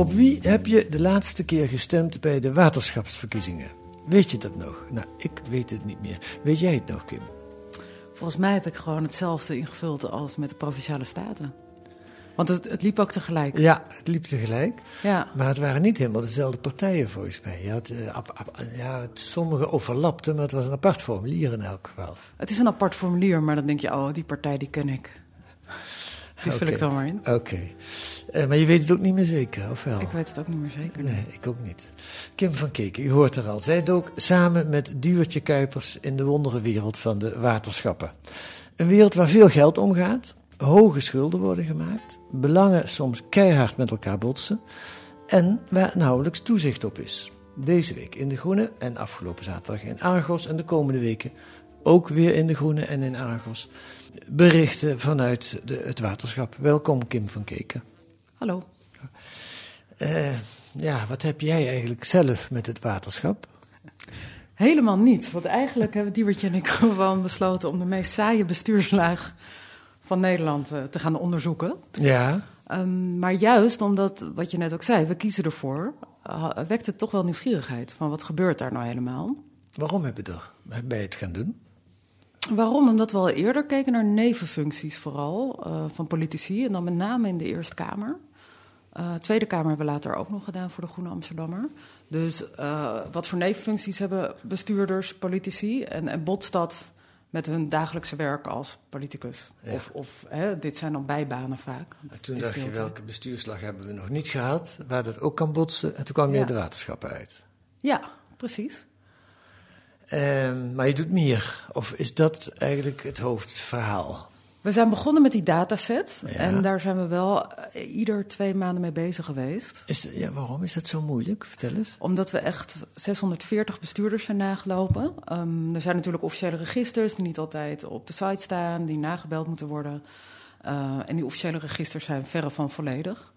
Op wie heb je de laatste keer gestemd bij de waterschapsverkiezingen? Weet je dat nog? Nou, ik weet het niet meer. Weet jij het nog, Kim? Volgens mij heb ik gewoon hetzelfde ingevuld als met de provinciale staten. Want het, het liep ook tegelijk. Ja, het liep tegelijk. Ja. Maar het waren niet helemaal dezelfde partijen volgens mij. Je had, eh, ap- ap- ja, het- sommige overlapten, maar het was een apart formulier in elk geval. Het is een apart formulier, maar dan denk je, oh, die partij die ken ik. Die vul ik dan maar in. Oké. Eh, maar je weet het ook niet meer zeker, of wel? Ik weet het ook niet meer zeker. Nee, ik ook niet. Kim van Keken, u hoort er al. Zij dook samen met Duwertje Kuipers in de wonderenwereld van de waterschappen. Een wereld waar veel geld omgaat, hoge schulden worden gemaakt, belangen soms keihard met elkaar botsen en waar nauwelijks toezicht op is. Deze week in De Groene en afgelopen zaterdag in Argos en de komende weken ook weer in De Groene en in Argos. Berichten vanuit de, het waterschap. Welkom Kim van Keken. Hallo. Eh, ja, wat heb jij eigenlijk zelf met het waterschap? Helemaal niets. Want eigenlijk hebben Diewertje en ik gewoon besloten om de meest saaie bestuurslaag van Nederland eh, te gaan onderzoeken. Ja, Ehm, maar juist omdat, wat je net ook zei, we kiezen ervoor, uh, wekt het toch wel nieuwsgierigheid van wat gebeurt daar nou helemaal. waarom heb je er bij het gaan doen? Waarom? Omdat we al eerder keken naar nevenfuncties vooral eh, van politici. En dan met name in de Eerste Kamer. Eh Tweede Kamer hebben we later ook nog gedaan voor de Groene Amsterdammer. Dus eh, wat voor nevenfuncties hebben bestuurders, politici? En, en botst dat met hun dagelijkse werk als politicus? Ja. Of, of hè, dit zijn dan bijbanen vaak. En toen dacht je, welke bestuurslag hebben we nog niet gehad, waar dat ook kan botsen. En toen kwam je Ja. de waterschappen uit. Ja, precies. Ehm, maar je doet meer. Of is dat eigenlijk het hoofdverhaal? We zijn begonnen met die dataset. Ja. En daar zijn we wel eh, ieder twee maanden mee bezig geweest. Is ja, waarom is dat zo moeilijk? Vertel eens. Omdat we echt 640 bestuurders zijn nagelopen. Ehm, er zijn natuurlijk officiële registers die niet altijd op de site staan, die nagebeld moeten worden. Eh, en die officiële registers zijn verre van volledig.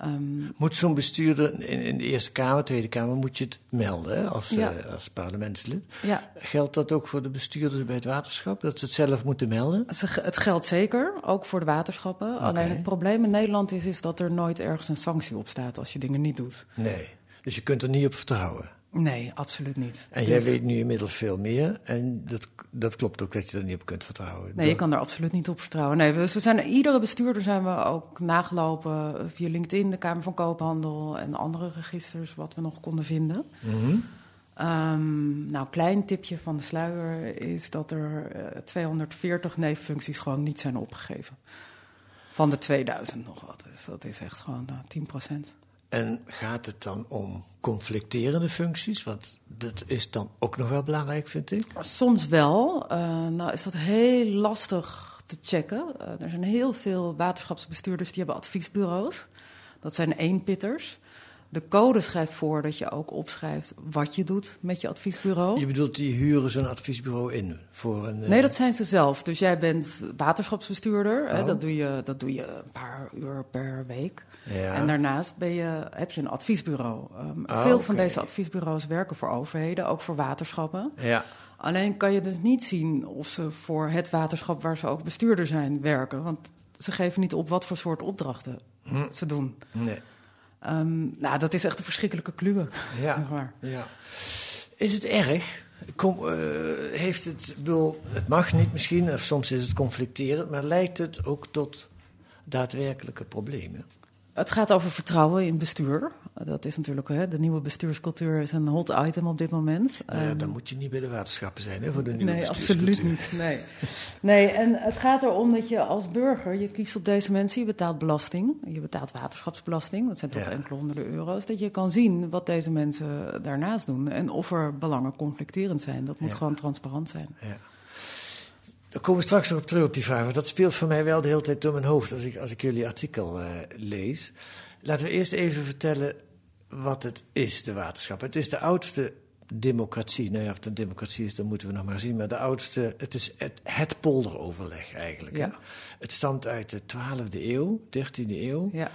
Ehm, Moet zo'n bestuurder in, in de Eerste Kamer, Tweede Kamer, moet je het melden hè, als, Ja. eh, als parlementslid? ja, Geldt dat ook voor de bestuurders bij het waterschap, dat ze het zelf moeten melden? het geldt zeker, ook voor de waterschappen. Alleen het probleem in Nederland is, is dat er nooit ergens een sanctie op staat als je dingen niet doet. Nee. Dus je kunt er niet op vertrouwen. Nee, absoluut niet. En Dus- jij weet nu inmiddels veel meer. En dat, dat klopt ook dat je er niet op kunt vertrouwen. Nee, je kan er absoluut niet op vertrouwen. Nee, we, we zijn, iedere bestuurder zijn we ook nagelopen via LinkedIn, de Kamer van Koophandel en andere registers, wat we nog konden vinden. Mhm. Ehm, nou, klein tipje van de sluier is dat er eh, 240 neeffuncties gewoon niet zijn opgegeven. Van de 2000 nog wat. Dus dat is echt gewoon uh, 10 En gaat het dan om conflicterende functies? Want dat is dan ook nog wel belangrijk, vind ik. Soms wel. Eh, nou is dat heel lastig te checken. Eh, er zijn heel veel waterschapsbestuurders die hebben adviesbureaus. Dat zijn eenpitters. De code schrijft voor dat je ook opschrijft wat je doet met je adviesbureau. Je bedoelt, die huren zo'n adviesbureau in voor een... eh, Nee, dat zijn ze zelf. Dus jij bent waterschapsbestuurder. Hè? Oh. Dat, doe je, dat doe je een paar uur per week. Ja. En daarnaast ben je, heb je een adviesbureau. Ehm, Ah, veel van deze adviesbureaus werken voor overheden, ook voor waterschappen. Ja, Alleen kan je dus niet zien of ze voor het waterschap waar ze ook bestuurder zijn werken. Want ze geven niet op wat voor soort opdrachten Hm. ze doen. nee. Ehm, nou, dat is echt een verschrikkelijke kluwe. Ja. zeg maar. ja. Is het erg Kom, eh, heeft het, bedoel, het mag niet misschien, of soms is het conflicterend, maar leidt het ook tot daadwerkelijke problemen? Het gaat over vertrouwen in bestuur. Dat is natuurlijk, hè, de nieuwe bestuurscultuur is een hot item op dit moment. Nou ja, Ehm, dan moet je niet bij de waterschappen zijn hè, voor de nieuwe Nee, bestuurscultuur. absoluut niet. Nee. nee, en het gaat erom dat je als burger, je kiest op deze mensen, je betaalt belasting, je betaalt waterschapsbelasting, dat zijn toch Ja. enkele honderden euro's, dat je kan zien wat deze mensen daarnaast doen en of er belangen conflicterend zijn. Dat moet Ja. gewoon transparant zijn. Ja. Daar komen we straks nog op terug op die vraag. Want dat speelt voor mij wel de hele tijd door mijn hoofd als ik, als ik jullie artikel eh, lees. Laten we eerst even vertellen wat het is, de waterschap. Het is de oudste democratie. Nou ja, of het een democratie is, dat moeten we nog maar zien. Maar de oudste, het is het, het polderoverleg eigenlijk. hè. Ja. Het stamt uit de 12e eeuw, 13e eeuw. Ja,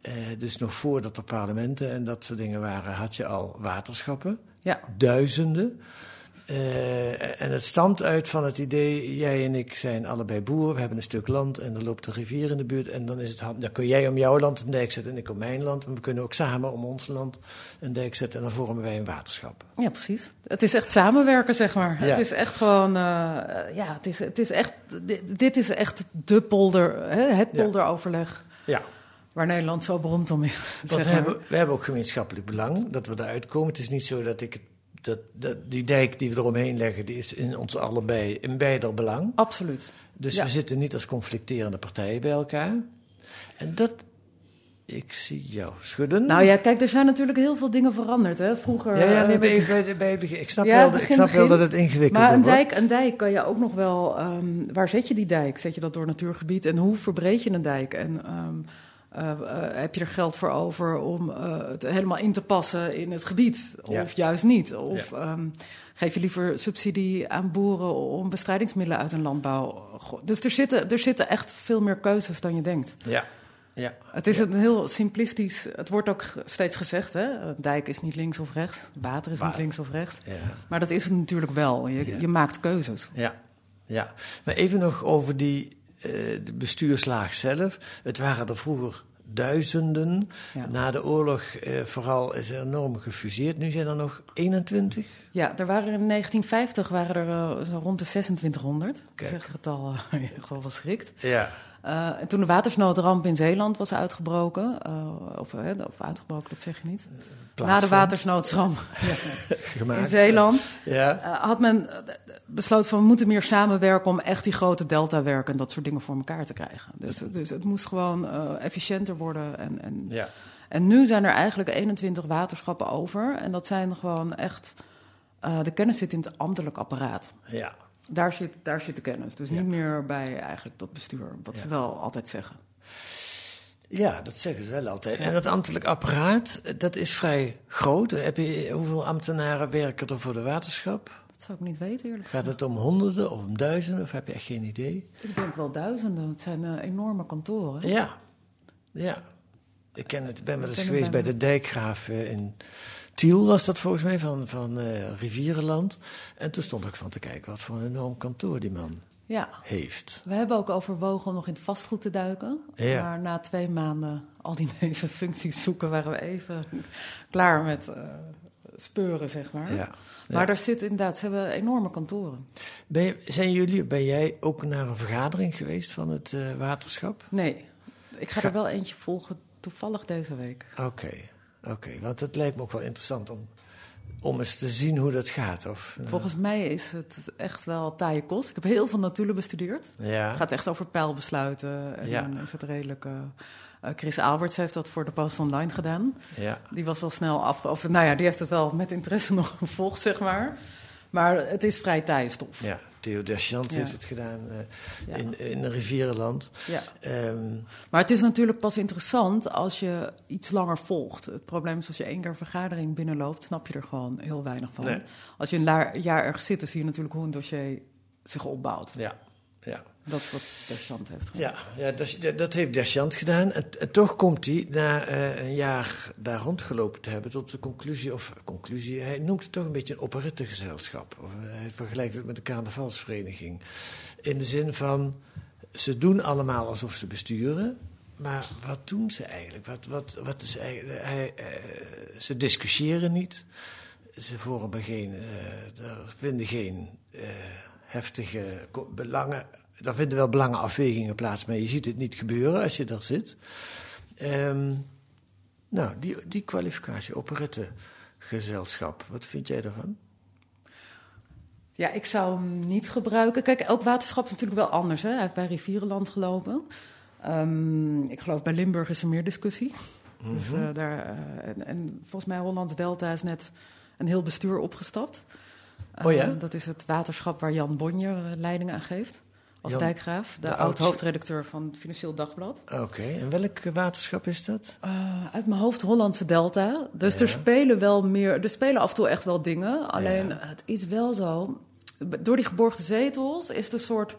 Eh, dus nog voordat er parlementen en dat soort dingen waren, had je al waterschappen ja, duizenden. Eh, en het stamt uit van het idee, jij en ik zijn allebei boeren, we hebben een stuk land en er loopt een rivier in de buurt. En dan, is het, dan kun jij om jouw land een dijk zetten en ik om mijn land. En we kunnen ook samen om ons land een dijk zetten en dan vormen wij een waterschap. ja, precies. Het is echt samenwerken, zeg maar. Ja. Het is echt gewoon, eh, ja, het is, het is echt, dit, dit is echt de polder, hè, het polderoverleg Ja, waar Nederland zo beroemd om is. we hebben, we hebben ook gemeenschappelijk belang dat we eruit komen. Het is niet zo dat ik het- dat, dat, die dijk die we eromheen leggen, die is in ons allebei in beider belang. Absoluut. Dus Ja. we zitten niet als conflicterende partijen bij elkaar. En dat, ik zie jou schudden. Nou ja, kijk, er zijn natuurlijk heel veel dingen veranderd. Hè? Vroeger. Ja, ja, nee, eh, bij, bij, bij het begin. Ik snap, Ja, wel, ik begin, wel dat het ingewikkelder maar een wordt. dijk, een dijk kan je ook nog wel. ehm, waar zet je die dijk? Zet je dat door natuurgebied? En hoe verbreed je een dijk? En ehm, eh, eh, heb je er geld voor over om eh, het helemaal in te passen in het gebied? Ja. Of juist niet? Of ehm, geef je liever subsidie aan boeren om bestrijdingsmiddelen uit een landbouw? Dus er zitten, er zitten echt veel meer keuzes dan je denkt. Ja, ja. Het is een heel simplistisch. Het wordt ook steeds gezegd: hè? een dijk is niet links of rechts, water is niet links of rechts. Ja, Maar dat is het natuurlijk wel. Je, Ja. je maakt keuzes. ja, ja. Maar even nog over die de bestuurslaag zelf. Het waren er vroeger duizenden. Ja. Na de oorlog eh, vooral is er enorm gefuseerd. Nu zijn er nog 21. Ja, er waren in 1950 waren er eh, zo rond de 2600. Kijk. Ik zeg het al, eh, gewoon wel schrikt. Ja. Eh, en toen de watersnoodramp in Zeeland was uitgebroken, eh, of, eh, of uitgebroken, dat zeg je niet. Na de watersnoodramp in Zeeland Ja. had men besloten van we moeten meer samenwerken om echt die grote deltawerken en dat soort dingen voor elkaar te krijgen. Dus, dus het moest gewoon efficiënter worden. En, en, Ja. en nu zijn er eigenlijk 21 waterschappen over. En dat zijn gewoon echt. de kennis zit in het ambtelijk apparaat. Ja. Daar zit, daar zit de kennis. Dus Ja. niet meer bij eigenlijk dat bestuur. Wat Ja. ze wel altijd zeggen. Ja, dat zeggen ze wel altijd. En dat ambtelijk apparaat, dat is vrij groot. Heb je, hoeveel ambtenaren werken er voor de waterschap? Dat zou ik niet weten, eerlijk Gaat het om honderden of om duizenden? Of heb je echt geen idee? Ik denk wel duizenden. Het zijn eh, enorme kantoren. Ja, ja. Ik ken het, ben wel eens geweest bij de dijkgraaf eh, in Tiel, was dat volgens mij, van, van eh, Rivierenland. En toen stond ik van te kijken wat voor een enorm kantoor die man Ja. heeft. We hebben ook overwogen om nog in het vastgoed te duiken. Ja. Maar na twee maanden al die nevenfuncties zoeken, waren we even klaar met eh, speuren, zeg maar. Ja. Maar Ja. daar zit inderdaad, ze hebben enorme kantoren. Ben, je- zijn jullie, ben jij ook naar een vergadering geweest van het eh, waterschap? Nee, ik ga er wel eentje volgen, toevallig deze week. Oké, oké. Want het lijkt me ook wel interessant om, om eens te zien hoe dat gaat. Of, eh, Volgens mij is het echt wel taaie kost. Ik heb heel veel notulen bestudeerd. ja. Het gaat echt over pijlbesluiten. En Ja. dan is het redelijk... eh, eh, Chris Alberts heeft dat voor de Post Online gedaan. ja. Die was wel snel af... Of nou ja, die heeft het wel met interesse nog gevolgd, zeg maar. Maar het is vrij taaie stof. Ja, Theo Deschant Ja. heeft het gedaan eh, Ja. in, in een rivierenland. Ja. Ehm, Maar het is natuurlijk pas interessant als je iets langer volgt. Het probleem is als je één keer een vergadering binnenloopt, snap je er gewoon heel weinig van. Nee. Als je een jaar ergens zit, dan zie je natuurlijk hoe een dossier zich opbouwt. ja, ja. Dat is wat Deschamps heeft gedaan. Ja, ja dat, dat heeft Deschant gedaan. En, toch komt hij, na eh, een jaar daar rondgelopen te hebben, tot de conclusie, of conclusie, hij noemt het toch een beetje een operettegezelschap. Of, eh, hij vergelijkt het met een carnavalsvereniging. In de zin van, ze doen allemaal alsof ze besturen, maar wat doen ze eigenlijk? Wat, wat, wat is hij, eh, ze discussiëren niet. ze vormen geen, er vinden geen heftige belangen. Er vinden wel belangenafwegingen plaats, maar je ziet het niet gebeuren als je daar zit. Ehm, nou, die, die kwalificatie, operettegezelschap, wat vind jij daarvan? Ja, ik zou hem niet gebruiken. Kijk, elk waterschap is natuurlijk wel anders. Hè? Hij heeft bij Rivierenland gelopen. Ehm, ik geloof bij Limburg is er meer discussie. Dus, Mhm. eh, daar, eh, en, en volgens mij Hollands Delta is net een heel bestuur opgestapt. Oh ja? Eh, dat is het waterschap waar Jan Bonjer eh, leiding aan geeft. Als Jan- dijkgraaf, de, de oud oud- hoofdredacteur van het Financieel Dagblad. Oké, en welk waterschap is dat? Eh, uit mijn hoofd Hollandse Delta. Dus Ja. er spelen wel meer. Er spelen af en toe echt wel dingen. Alleen Ja. het is wel zo. Door die geborgde zetels is het een soort.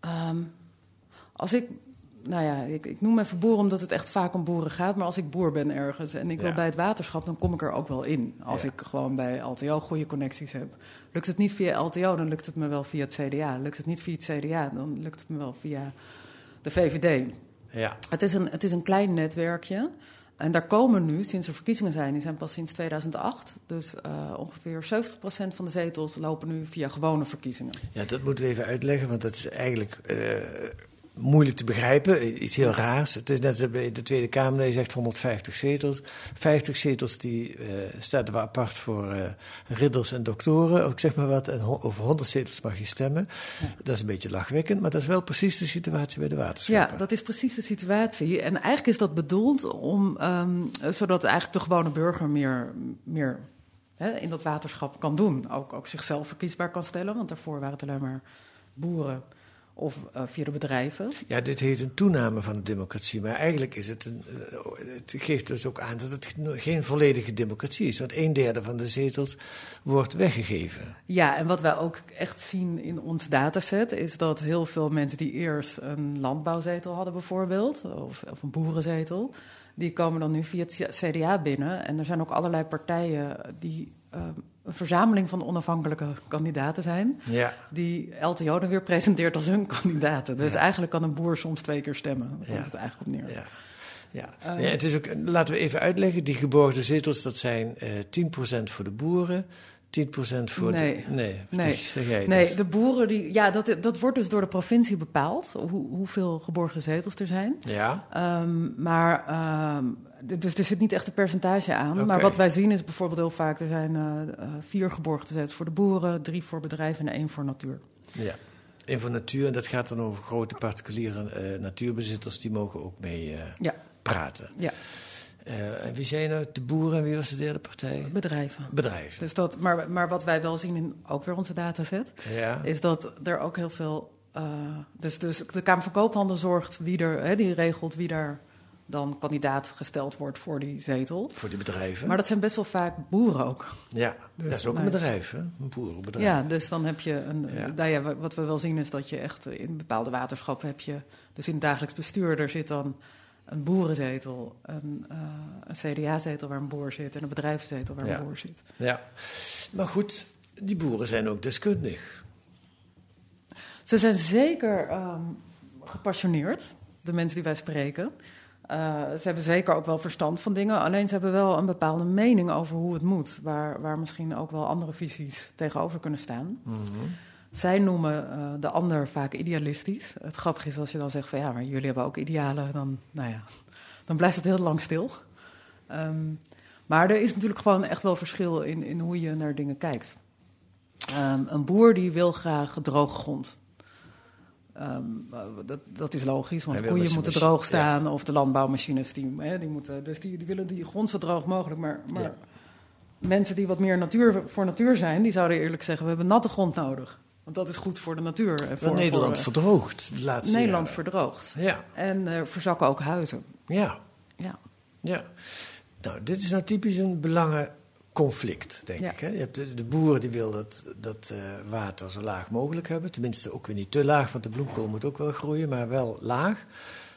ehm, als ik. Nou ja, ik, ik noem even boer omdat het echt vaak om boeren gaat. Maar als ik boer ben ergens en ik wil bij het waterschap, dan kom ik er ook wel in. Als Ja. ik gewoon bij LTO goede connecties heb. Lukt het niet via LTO, dan lukt het me wel via het CDA. Lukt het niet via het CDA, dan lukt het me wel via de VVD. Ja. Het is, een, het is een klein netwerkje. En daar komen nu, sinds er verkiezingen zijn, die zijn pas sinds 2008. Dus eh, ongeveer 70% van de zetels lopen nu via gewone verkiezingen. Ja, dat moeten we even uitleggen, want dat is eigenlijk eh, moeilijk te begrijpen. Iets heel raars. Het is net als bij de Tweede Kamer, je zegt 150 zetels. 50 zetels die eh staan er apart voor eh, ridders en doktoren, of ik zeg maar wat. En over 100 zetels mag je stemmen. Dat is een beetje lachwekkend, maar dat is wel precies de situatie bij de Ja, waterschappen. dat is precies de situatie. En eigenlijk is dat bedoeld om, ehm, zodat eigenlijk de gewone burger meer, meer hè, in dat waterschap kan doen. Ook, ook zichzelf verkiesbaar kan stellen, want daarvoor waren het alleen maar boeren of eh, via de bedrijven. Ja, dit heet een toename van de democratie. Maar eigenlijk is het een. eh, Het geeft dus ook aan dat het geen volledige democratie is. Want een derde van de zetels wordt weggegeven. Ja, en wat wij ook echt zien in ons dataset is dat heel veel mensen die eerst een landbouwzetel hadden bijvoorbeeld, of, of een boerenzetel, die komen dan nu via het CDA binnen. En er zijn ook allerlei partijen die eh, een verzameling van onafhankelijke kandidaten zijn, Ja. die LTO dan weer presenteert als hun kandidaten. Dus eigenlijk kan een boer soms twee keer stemmen. Daar komt Ja. het eigenlijk op neer. Ja. Ja. Eh. ja, het is ook, laten we even uitleggen. Die geborgde zetels, dat zijn eh 10% voor de boeren, 10% voor Nee. de... Nee, Nee. zeg jij het Nee, de boeren, die, ja, dat, dat wordt dus door de provincie bepaald, hoe, hoeveel geborgde zetels er zijn. Ja, Ehm, maar, ehm, dus er zit niet echt een percentage aan. Maar wat wij zien is bijvoorbeeld heel vaak... er zijn eh, eh, vier geborgde zetels voor de boeren... drie voor bedrijven en één voor natuur. ja. En voor natuur, en dat gaat dan over grote particuliere eh, natuurbezitters, die mogen ook mee Ja, praten. ja en wie zijn nou de boeren en wie was de derde partij? bedrijven. Bedrijven. Dus dat, maar, maar wat wij wel zien in ook weer onze dataset... Ja. is dat er ook heel veel... dus, dus de Kamer van Koophandel zorgt wie er... Hè, die regelt wie daar dan kandidaat gesteld wordt voor die zetel. Voor die bedrijven. Maar dat zijn best wel vaak boeren ook. ja, Dus, dat is ook een bedrijf, hè? Een boerenbedrijf. Ja, dus dan heb je een. Ja. Nou ja, wat we wel zien is dat je echt in bepaalde waterschappen heb je. Dus in het dagelijks bestuur, er zit dan een boerenzetel, een, eh, een CDA-zetel waar een boer zit en een bedrijvenzetel waar Ja. een boer zit. Ja. Maar goed, die boeren zijn ook deskundig. Ze zijn zeker ehm, gepassioneerd, de mensen die wij spreken. Eh, ze hebben zeker ook wel verstand van dingen, alleen ze hebben wel een bepaalde mening over hoe het moet, waar, waar misschien ook wel andere visies tegenover kunnen staan. Zij noemen eh, de ander vaak idealistisch. Het grappige is als je dan zegt van ja, maar jullie hebben ook idealen, dan, nou ja, dan blijft het heel lang stil. Ehm, maar er is natuurlijk gewoon echt wel verschil in, in hoe je naar dingen kijkt. Ehm, een boer die wil graag droge grond. Ehm, eh, dat, dat is logisch, want koeien moeten machine- droog staan of de landbouwmachines die, hè, die moeten, dus die, die willen die grond zo droog mogelijk. Maar, maar Ja. mensen die wat meer natuur, voor natuur zijn, die zouden eerlijk zeggen: we hebben natte grond nodig, want dat is goed voor de natuur. En voor, Nederland voor, verdroogd de laatste Nederland jaren. verdroogt Ja, en er verzakken ook huizen. ja, Ja. ja. Nou, dit is nou typisch een belangenconflict, denk Ja. ik. Hè? Je hebt de, de boeren die willen dat, dat eh, water zo laag mogelijk hebben. Tenminste, ook weer niet te laag, want de bloemkool moet ook wel groeien, maar wel laag.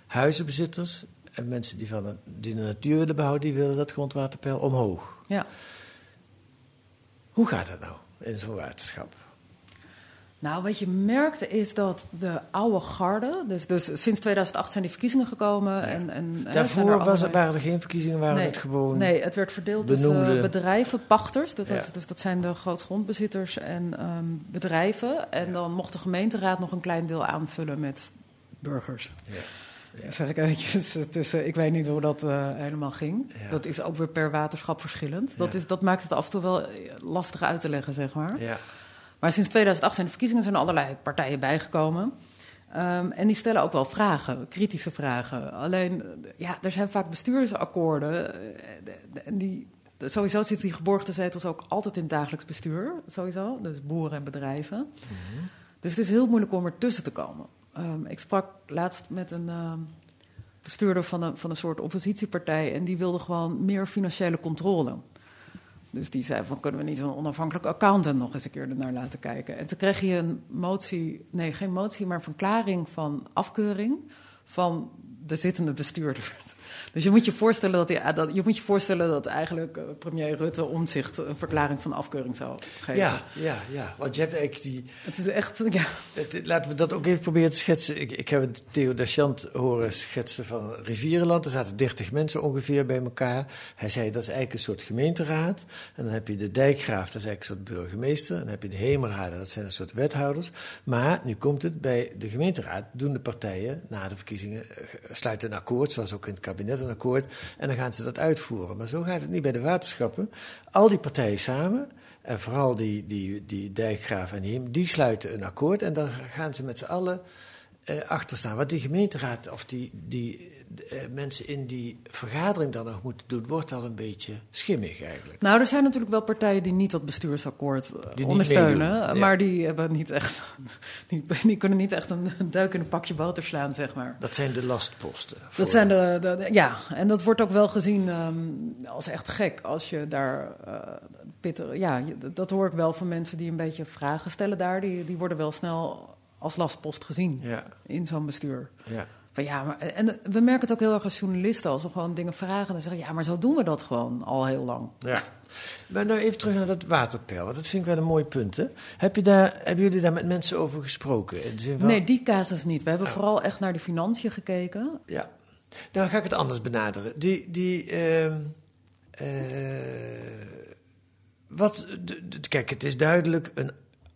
Huizenbezitters en mensen die, van de, die de natuur willen behouden, die willen dat grondwaterpeil omhoog. ja. Hoe gaat dat nou in zo'n waterschap? Nou, wat je merkte is dat de oude garde, dus, dus sinds 2008 zijn die verkiezingen gekomen. En, en, er Daarvoor was waren er geen verkiezingen, waren nee, het gewoon... Nee, het werd verdeeld benoemde- tussen bedrijven, pachters. Dat, Ja. dus dat zijn de grootgrondbezitters en ehm, bedrijven. En dan mocht de gemeenteraad nog een klein deel aanvullen met burgers. Ja. Zeg ik eventjes tussen, ik weet niet hoe dat eh, helemaal ging. Ja. Dat is ook weer per waterschap verschillend. Dat, Ja. is, dat maakt het af en toe wel eh, lastig uit te leggen, zeg maar. Ja. Maar sinds 2008 zijn de verkiezingen zijn er allerlei partijen bijgekomen. Ehm, en die stellen ook wel vragen, kritische vragen. Alleen, eh, ja, er zijn vaak bestuursakkoorden. eh, En die, sowieso zitten die geborgde zetels ook altijd in het dagelijks bestuur. Sowieso, dus boeren en bedrijven. Dus het is heel moeilijk om ertussen te komen. Ehm, ik sprak laatst met een ehm, bestuurder van een, van een soort oppositiepartij... en die wilde gewoon meer financiële controle. Dus die zei van, kunnen we niet een onafhankelijke accountant nog eens een keer ernaar laten kijken? En toen kreeg je een motie, nee, geen motie, maar een verklaring van afkeuring van de zittende bestuurder. Dus je moet je voorstellen dat, hij, dat, je moet je voorstellen dat eigenlijk eh, premier Rutte omzicht een verklaring van afkeuring zou geven. Ja, ja, ja. Want je hebt eigenlijk die... Het is echt, ja. Het- laten we dat ook even proberen te schetsen. Ik, ik heb het Theo Deschant horen schetsen van Rivierenland. Er zaten 30 mensen ongeveer bij elkaar. Hij zei dat is eigenlijk een soort gemeenteraad. En dan heb je de dijkgraaf, dat is eigenlijk een soort burgemeester. En dan heb je de hemelraden, dat zijn een soort wethouders. Maar nu komt het, bij de gemeenteraad doen de partijen na de verkiezingen... eh, sluiten een akkoord, zoals ook in het kabinet een akkoord. En dan gaan ze dat uitvoeren. Maar zo gaat het niet bij de waterschappen. Al die partijen samen... En vooral die, die, die dijkgraaf en hem, die sluiten een akkoord en daar gaan ze met z'n allen eh, achter staan. Wat die gemeenteraad of die, die eh, mensen in die vergadering dan nog moeten doen, wordt al een beetje schimmig eigenlijk. Nou, er zijn natuurlijk wel partijen die niet dat bestuursakkoord eh, ondersteunen. meedoen, ja. Maar die, hebben niet echt, die, die kunnen niet echt een, duik in een pakje boter slaan, zeg maar. Dat zijn de lastposten. voor- Dat zijn de, ja, en dat wordt ook wel gezien ehm, als echt gek als je daar eh pitten. Ja, dat hoor ik wel van mensen die een beetje vragen stellen daar. Die, die worden wel snel als lastpost gezien Ja, in zo'n bestuur. ja. Van ja, maar, en we merken het ook heel erg als journalisten. Als we gewoon dingen vragen, dan zeggen ja, maar zo doen we dat gewoon al heel lang. Ja. Maar nou even terug naar dat waterpeil, want dat vind ik wel een mooi punt. Hè? Heb je daar, hebben jullie daar met mensen over gesproken? In de zin van, Nee, die casus niet. We hebben vooral echt naar de financiën gekeken. Ja, dan ga ik het anders benaderen. Die, die, ehm, eh, wat, kijk, het is duidelijk een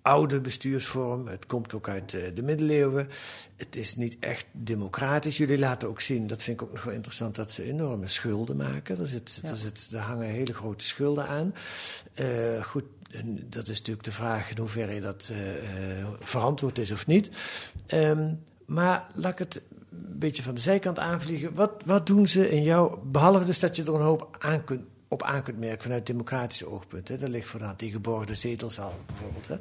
oude bestuursvorm. Het komt ook uit eh, de middeleeuwen. Het is niet echt democratisch. Jullie laten ook zien, dat vind ik ook nog wel interessant, dat ze enorme schulden maken. Er, zit, Ja. er, zit, er hangen hele grote schulden aan. Eh, goed, en dat is natuurlijk de vraag in hoeverre dat eh, verantwoord is of niet. Ehm, maar laat ik het een beetje van de zijkant aanvliegen. Wat, wat doen ze in jou, behalve dus dat je er een hoop aan kunt, op aan kunt merken vanuit democratisch oogpunt. Hè? Dat ligt voor de hand, die geborgde zetels al bijvoorbeeld. Hè?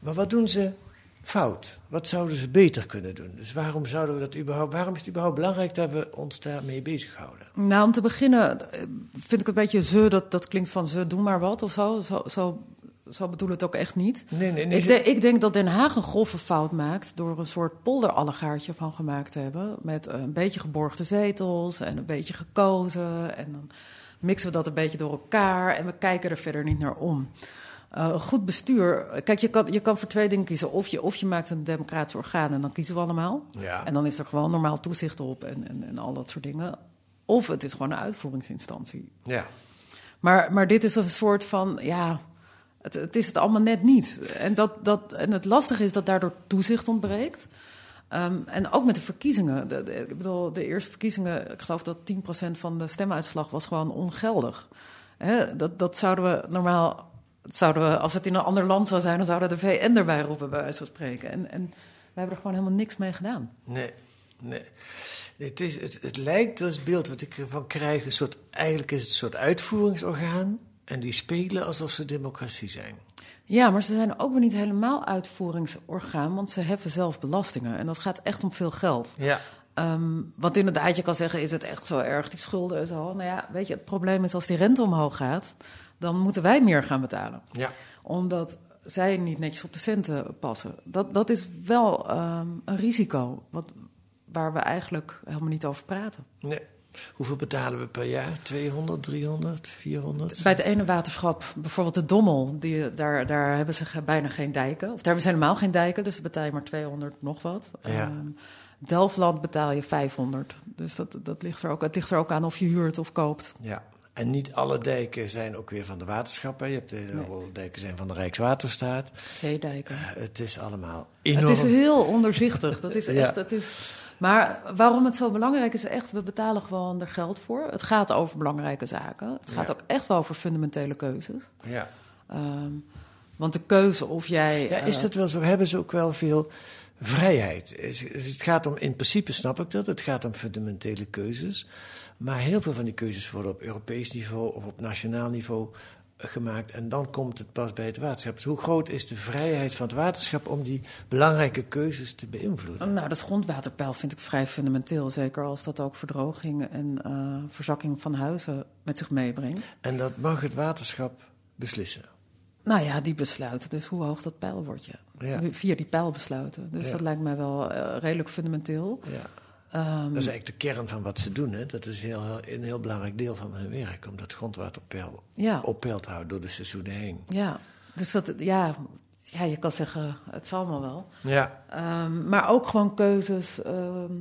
Maar wat doen ze fout? Wat zouden ze beter kunnen doen? Dus waarom, zouden we dat überhaupt, waarom is het überhaupt belangrijk dat we ons daarmee bezighouden? Nou, om te beginnen eh, vind ik een beetje ze, dat, dat klinkt van ze, doe maar wat of zo. Zo, zo, zo bedoel ik het ook echt niet. Nee, nee, nee. Ik, de- ik denk dat Den Haag een grove fout maakt door een soort polderallegaartje van gemaakt te hebben. Met een beetje geborgde zetels en een beetje gekozen. En dan mixen we dat een beetje door elkaar en we kijken er verder niet naar om. Eh, goed bestuur. Kijk, je kan, je kan voor twee dingen kiezen. Of je, of je maakt een democratisch orgaan en dan kiezen we allemaal. Ja. En dan is er gewoon normaal toezicht op en, en, en al dat soort dingen. Of het is gewoon een uitvoeringsinstantie. Ja. Maar, maar dit is een soort van, ja, het, het is het allemaal net niet. En, dat, dat, en het lastige is dat daardoor toezicht ontbreekt. Ehm, en ook met de verkiezingen. De, ik bedoel, de eerste verkiezingen, ik geloof dat 10% van de stemuitslag was gewoon ongeldig. Hè, dat, dat zouden we normaal, zouden we, als het in een ander land zou zijn, dan zouden de VN erbij roepen, bij wijze van spreken. En, en we hebben er gewoon helemaal niks mee gedaan. Nee, nee. Het, is, het, het lijkt, het beeld wat ik ervan krijg, een soort, eigenlijk is het een soort uitvoeringsorgaan. En die spelen alsof ze democratie zijn. Ja, maar ze zijn ook weer niet helemaal uitvoeringsorgaan, want ze heffen zelf belastingen. En dat gaat echt om veel geld. Ja. Ehm, want inderdaad, je kan zeggen, is het echt zo erg, die schulden en zo. Nou ja, weet je, het probleem is als die rente omhoog gaat, dan moeten wij meer gaan betalen. Ja. Omdat zij niet netjes op de centen passen. Dat, dat is wel ehm, een risico wat, waar we eigenlijk helemaal niet over praten. Nee. Hoeveel betalen we per jaar? 200, 300, 400? Bij het ene waterschap, bijvoorbeeld de Dommel, die, daar, daar hebben ze bijna geen dijken. Of daar hebben ze helemaal geen dijken, dus dan betaal je maar 200 nog wat. Ja. Ehm, Delftland betaal je 500. Dus dat, dat ligt er ook, het ligt er ook aan of je huurt of koopt. Ja. En niet alle dijken zijn ook weer van de waterschappen. Je hebt heel veel dijken zijn van de Rijkswaterstaat. Zeedijken. Het is allemaal Het enorm. is heel onderzichtig. Dat is Ja. echt, het is... Maar waarom het zo belangrijk is, echt, we betalen gewoon er geld voor. Het gaat over belangrijke zaken. Het gaat Ja. ook echt wel over fundamentele keuzes. Ja. Ehm, want de keuze of jij... Ja, is eh, dat wel zo? Hebben ze ook wel veel vrijheid? Het gaat om, in principe snap ik dat, het gaat om fundamentele keuzes. Maar heel veel van die keuzes worden op Europees niveau of op nationaal niveau gemaakt. En dan komt het pas bij het waterschap. Dus hoe groot is de vrijheid van het waterschap om die belangrijke keuzes te beïnvloeden? Nou, dat grondwaterpeil vind ik vrij fundamenteel. Zeker als dat ook verdroging en eh, verzakking van huizen met zich meebrengt. En dat mag het waterschap beslissen. Nou ja, die besluiten dus hoe hoog dat peil wordt, ja. Ja. Via die peil besluiten. Dus Ja. dat lijkt mij wel eh, redelijk fundamenteel. Ja. Ehm, Dat is eigenlijk de kern van wat ze doen. Hè? Dat is heel, een heel belangrijk deel van hun werk. Om dat grondwaterpeil ja, op peil te houden door de seizoenen heen. ja, dus dat, ja, ja, je kan zeggen, het zal maar wel. Ja. Ehm, maar ook gewoon keuzes. ehm,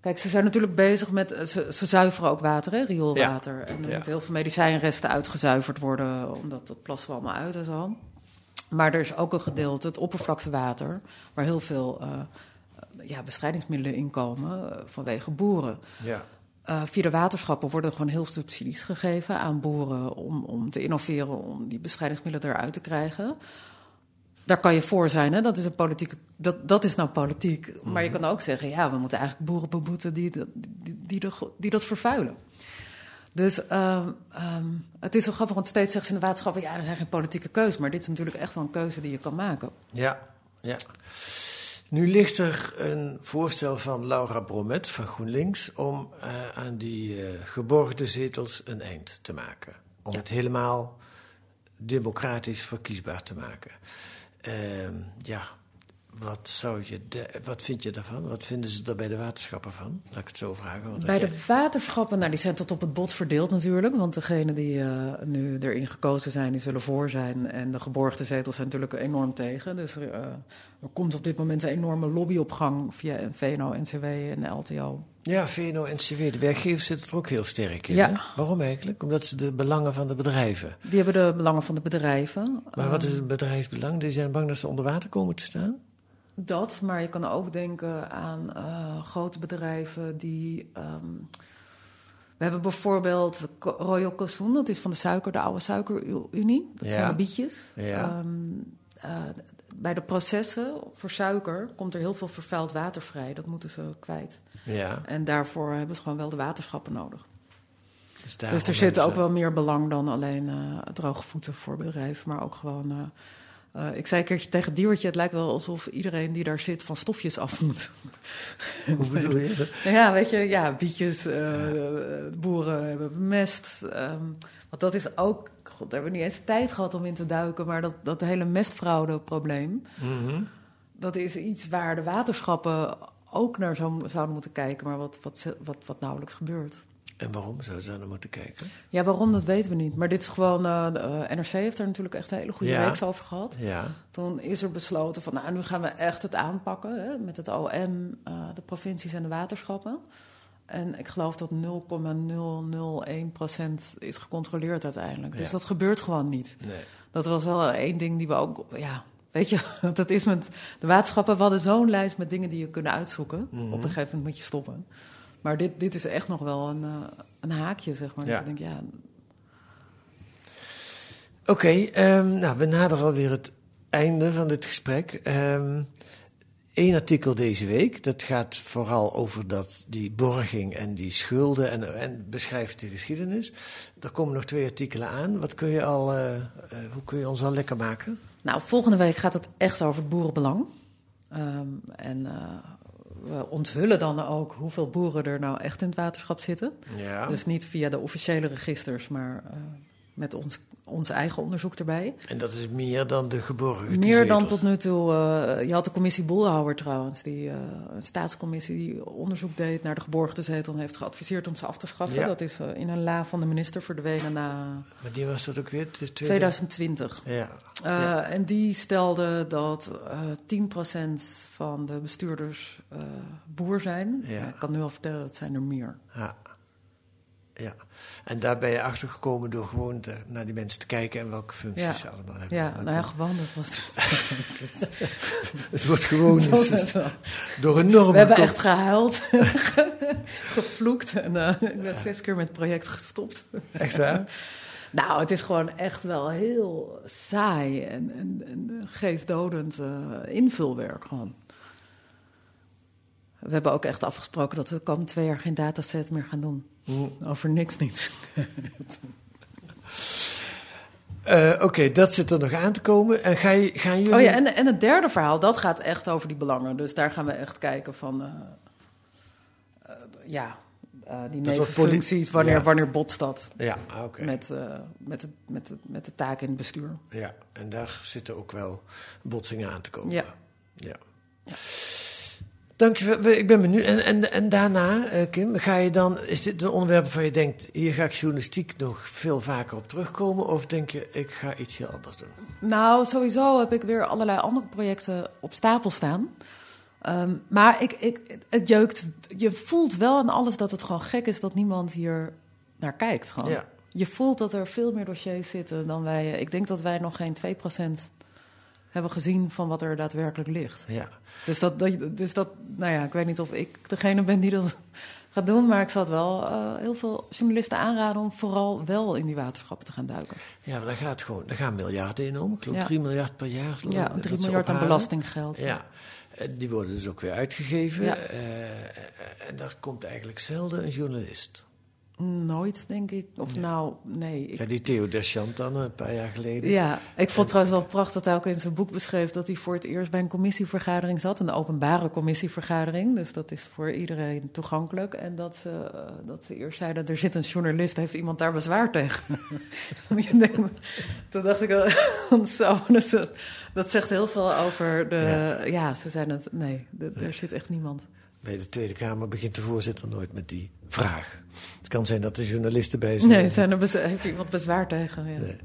kijk, ze zijn natuurlijk bezig met. Ze, ze zuiveren ook water, hè, rioolwater. En er Ja. moeten heel veel medicijnresten uitgezuiverd worden, omdat dat plassen we allemaal uit en zo. Maar er is ook een gedeelte, het oppervlaktewater, waar heel veel eh, ja, bestrijdingsmiddelen in komen eh, vanwege boeren. Ja. Eh, via de waterschappen worden er gewoon heel veel subsidies gegeven aan boeren om, om te innoveren, om die bestrijdingsmiddelen eruit te krijgen. Daar kan je voor zijn, hè? Dat, is een politieke, dat, dat is nou politiek. Maar je kan ook zeggen, ja, we moeten eigenlijk boeren beboeten die, dat- die, die, de- die dat vervuilen. Dus ehm, ehm, het is zo grappig, want steeds zeggen ze in de waterschappen... ja, er zijn geen politieke keuzes, maar dit is natuurlijk echt wel een keuze die je kan maken. Ja, ja. Nu ligt er een voorstel van Laura Bromet van GroenLinks om eh, aan die eh, geborgde zetels een eind te maken. Om het helemaal democratisch verkiesbaar te maken. Ehm, ja, wat, zou je de- wat vind je daarvan? Wat vinden ze er bij de waterschappen van? Laat ik het zo vragen. want Bij de waterschappen, nou, die zijn tot op het bot verdeeld natuurlijk. Want degenen die eh, nu erin gekozen zijn, die zullen voor zijn. En de geborgde zetels zijn natuurlijk enorm tegen. Dus er, eh, er komt op dit moment een enorme lobby op gang via VNO, NCW en de LTO. Ja, VNO-NCW, de werkgevers zitten er ook heel sterk in. Ja. hè? Waarom eigenlijk? Omdat ze de belangen van de bedrijven. Die hebben de belangen van de bedrijven. Maar wat is een bedrijfsbelang? Die zijn bang dat ze onder water komen te staan? Dat, maar je kan ook denken aan eh, grote bedrijven die. ehm, we hebben bijvoorbeeld Royal Cozoen, dat is van de suiker, de oude suikerunie. Dat Ja. zijn de bietjes. Ja. Ehm, eh, bij de processen voor suiker komt er heel veel vervuild water vrij. Dat moeten ze kwijt. Ja. En daarvoor hebben ze gewoon wel de waterschappen nodig. Dus, dus er zit ook wel meer belang dan alleen eh droge voeten voor bedrijven, maar ook gewoon. Eh, ik zei een keertje tegen Diewertje, het lijkt wel alsof iedereen die daar zit van stofjes af moet. Hoe bedoel je? Ja, weet je, ja, bietjes, eh, boeren hebben mest. ehm, want dat is ook, god, daar hebben we niet eens tijd gehad om in te duiken, maar dat, dat hele mestfraude-probleem, Mhm. dat is iets waar de waterschappen ook naar zou, zouden moeten kijken, maar wat, wat, wat, wat nauwelijks gebeurt. En waarom zouden ze naar moeten kijken? Ja, waarom, dat weten we niet. Maar dit is gewoon, eh, de, eh, NRC heeft daar natuurlijk echt een hele goede Ja. weeks over gehad. Ja. Toen is er besloten van, nou, nu gaan we echt het aanpakken hè, met het OM, eh, de provincies en de waterschappen. En ik geloof dat 0,001% is gecontroleerd uiteindelijk. Dus Ja. dat gebeurt gewoon niet. Nee. Dat was wel één ding die we ook, ja, weet je, dat is met de waterschappen. We hadden zo'n lijst met dingen die je kunnen uitzoeken. Mhm. Op een gegeven moment moet je stoppen. Maar dit, dit is echt nog wel een, eh, een haakje, zeg maar. Ja. Ik denk, ja, Oké, ehm, nou, we naderen alweer het einde van dit gesprek. Eén artikel deze week, dat gaat vooral over dat, die borging en die schulden en, en beschrijft de geschiedenis. Er komen nog twee artikelen aan. Wat kun je al, eh, eh, hoe kun je ons al lekker maken? Nou, volgende week gaat het echt over het boerenbelang. Ehm, en we onthullen dan ook hoeveel boeren er nou echt in het waterschap zitten. Ja. Dus niet via de officiële registers, maar eh, met ons, ons eigen onderzoek erbij. En dat is meer dan de geborgen Meer dan tot nu toe. eh, je had de commissie Boelhouwer trouwens, die, eh, een staatscommissie die onderzoek deed naar de geborgde zetel en heeft geadviseerd om ze af te schaffen. Ja. Dat is eh, in een la van de minister verdwenen na Maar die was dat ook weer? Het is 2020. Ja. En die stelde dat eh 10% van de bestuurders boer zijn. Ja. Ik kan nu al vertellen, dat zijn er meer. Ja. Ja. En daar ben je achter gekomen door gewoon te- naar die mensen te kijken en welke functies Ja. ze allemaal hebben. Ja, nou ja, gewoon, dat was Het wordt gewoon het was is wel- door enorme We hebben echt gehuild, gevloekt en eh, ik ben zes keer met het project gestopt. Echt waar? Nou, het is gewoon echt wel heel saai en, en, en geestdodend eh, invulwerk gewoon. We hebben ook echt afgesproken dat we de komende twee jaar geen dataset meer gaan doen. Over niks niet. Eh, Oké, dat zit er nog aan te komen. En ga je, gaan jullie... Oh ja, en, en het derde verhaal, dat gaat echt over die belangen. Dus daar gaan we echt kijken van... eh, eh, ja, die Dat nevenfuncties, wanneer, ja. wanneer botst dat? Ja, ah. Met, met, het, met, met de taak in het bestuur. Ja, en daar zitten ook wel botsingen aan te komen. Ja. ja. Dankjewel. We- Ik ben benieuwd. En, en, en daarna, eh, Kim, ga je dan... Is dit een onderwerp waarvan je denkt... hier ga ik journalistiek nog veel vaker op terugkomen? Of denk je, ik ga iets heel anders doen? Nou, sowieso heb ik weer allerlei andere projecten op stapel staan. Ehm, maar ik, ik, het jeukt. Je voelt wel aan alles dat het gewoon gek is dat niemand hier naar kijkt. Gewoon. Ja. Je voelt dat er veel meer dossiers zitten dan wij. Ik denk dat wij nog geen 2% hebben gezien van wat er daadwerkelijk ligt. Ja. Dus dat, dat, dus dat, nou ja, ik weet niet of ik degene ben die dat gaat doen, maar ik zal het wel eh, heel veel journalisten aanraden om vooral wel in die waterschappen te gaan duiken. Ja, maar daar gaat gewoon... Daar gaan miljarden in om. Ik geloof Ja. 3 miljard per jaar. Ja, dat 3 ze miljard aan belastinggeld. Ja. Eh, Die worden dus ook weer uitgegeven. Ja. Eh, en daar komt eigenlijk zelden een journalist. Nooit, denk ik. Of nou, nee. Ik, Ja, die Theo Deschamps dan, een paar jaar geleden. ja, ik vond trouwens wel prachtig dat hij ook in zijn boek beschreef dat hij voor het eerst bij een commissievergadering zat, een openbare commissievergadering. Dus dat is voor iedereen toegankelijk. En dat ze, eh, dat ze eerst zeiden: er zit een journalist, heeft iemand daar bezwaar tegen? Toen dacht ik, eh, zo, dus dat, dat zegt heel veel over de. Ja, ze zijn het. Nee, de- er zit echt niemand. Bij de Tweede Kamer begint de voorzitter nooit met die vraag. Het kan zijn dat er journalisten bij zijn. Nee, zijn er heeft iemand bezwaar tegen? Ja. Nee.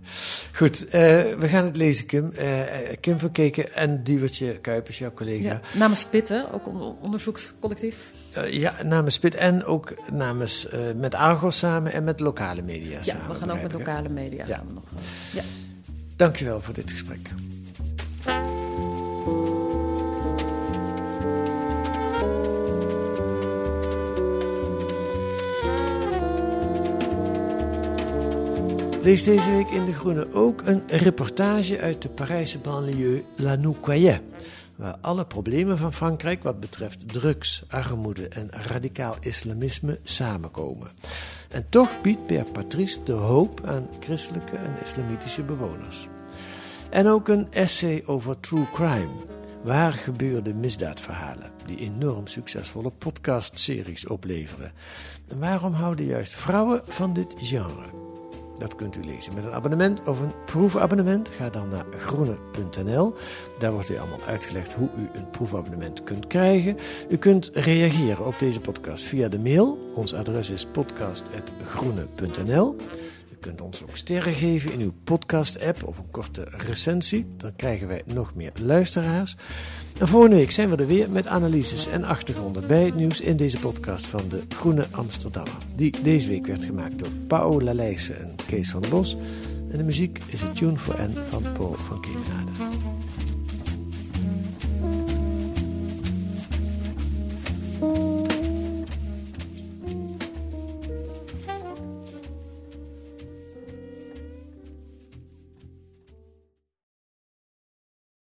Goed, eh, we gaan het lezen, Kim. Eh, Kim van Keken en Diewertje Kuipers, jouw collega. Ja, namens Spitten, ook een onderzoekscollectief. Ja, namens Spit en ook namens met Argos samen en met lokale media Ja, samen. we gaan ook met hè? lokale media. Ja. Gaan we nog, ja. Dankjewel voor dit gesprek. Lees deze week in De Groene ook een reportage uit de Parijse banlieue La Nouquoyet, waar alle problemen van Frankrijk wat betreft drugs, armoede en radicaal islamisme samenkomen. En toch biedt Pierre Patrice de hoop aan christelijke en islamitische bewoners. En ook een essay over true crime, waar gebeurde misdaadverhalen, die enorm succesvolle podcastseries opleveren. En waarom houden juist vrouwen van dit genre? Dat kunt u lezen met een abonnement of een proefabonnement. Ga dan naar groene.nl. Daar wordt u allemaal uitgelegd hoe u een proefabonnement kunt krijgen. U kunt reageren op deze podcast via de mail. Ons adres is podcast.groene.nl. Kunt ons ook sterren geven in uw podcast-app of een korte recensie. Dan krijgen wij nog meer luisteraars. En volgende week zijn we er weer met analyses en achtergronden bij het nieuws in deze podcast van de Groene Amsterdammer. Die deze week werd gemaakt door Paola Leijsen en Kees van Bos. En de muziek is het Tune for N van Paul van Kemenade.